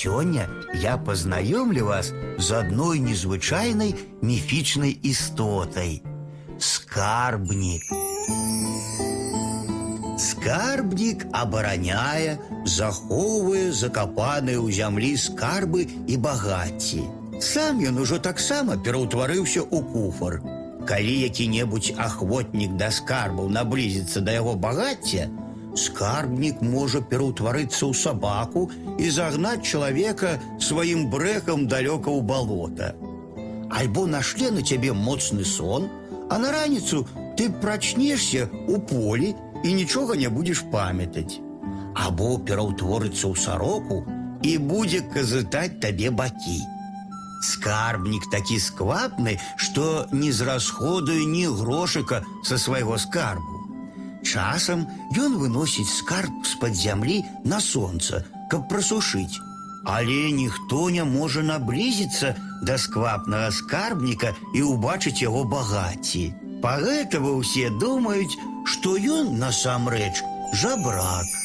Сёння я познаёмлю вас з адной незвычайнай міфічнай істотай. Скарбнік. Скарбнік абараняе, захоўвае закапаныя ў зямлі скарбы і багацці. Сам ён ужо таксама пераўтварыўся ў куфар. Калі які-небудзь ахвотнік да скарбаў наблізіцца да яго багацця, скарбнік можа пераўтварыцца ў сабаку і загнаць чалавека сваім брэхам далёка ў балота. Альбо нашле на цябе моцны сон, а на раніцу ты прачнешся ў полі і нічога не будзеш памятаць. Або пераўтворыцца ў сароку і будзе казытаць табе бакі. Скарбнік такі сквапны, што не зрасходуе ні грошыка са свайго скарбу. Часам ён выносіць скарб з-пад зямлі на сонца, каб прасушыць. Але ніхто не можа наблізіцца да сквапнага скарбніка і ўбачыць яго багацці. Пагэтага ўсе думаюць, што ён насамрэч жабрак.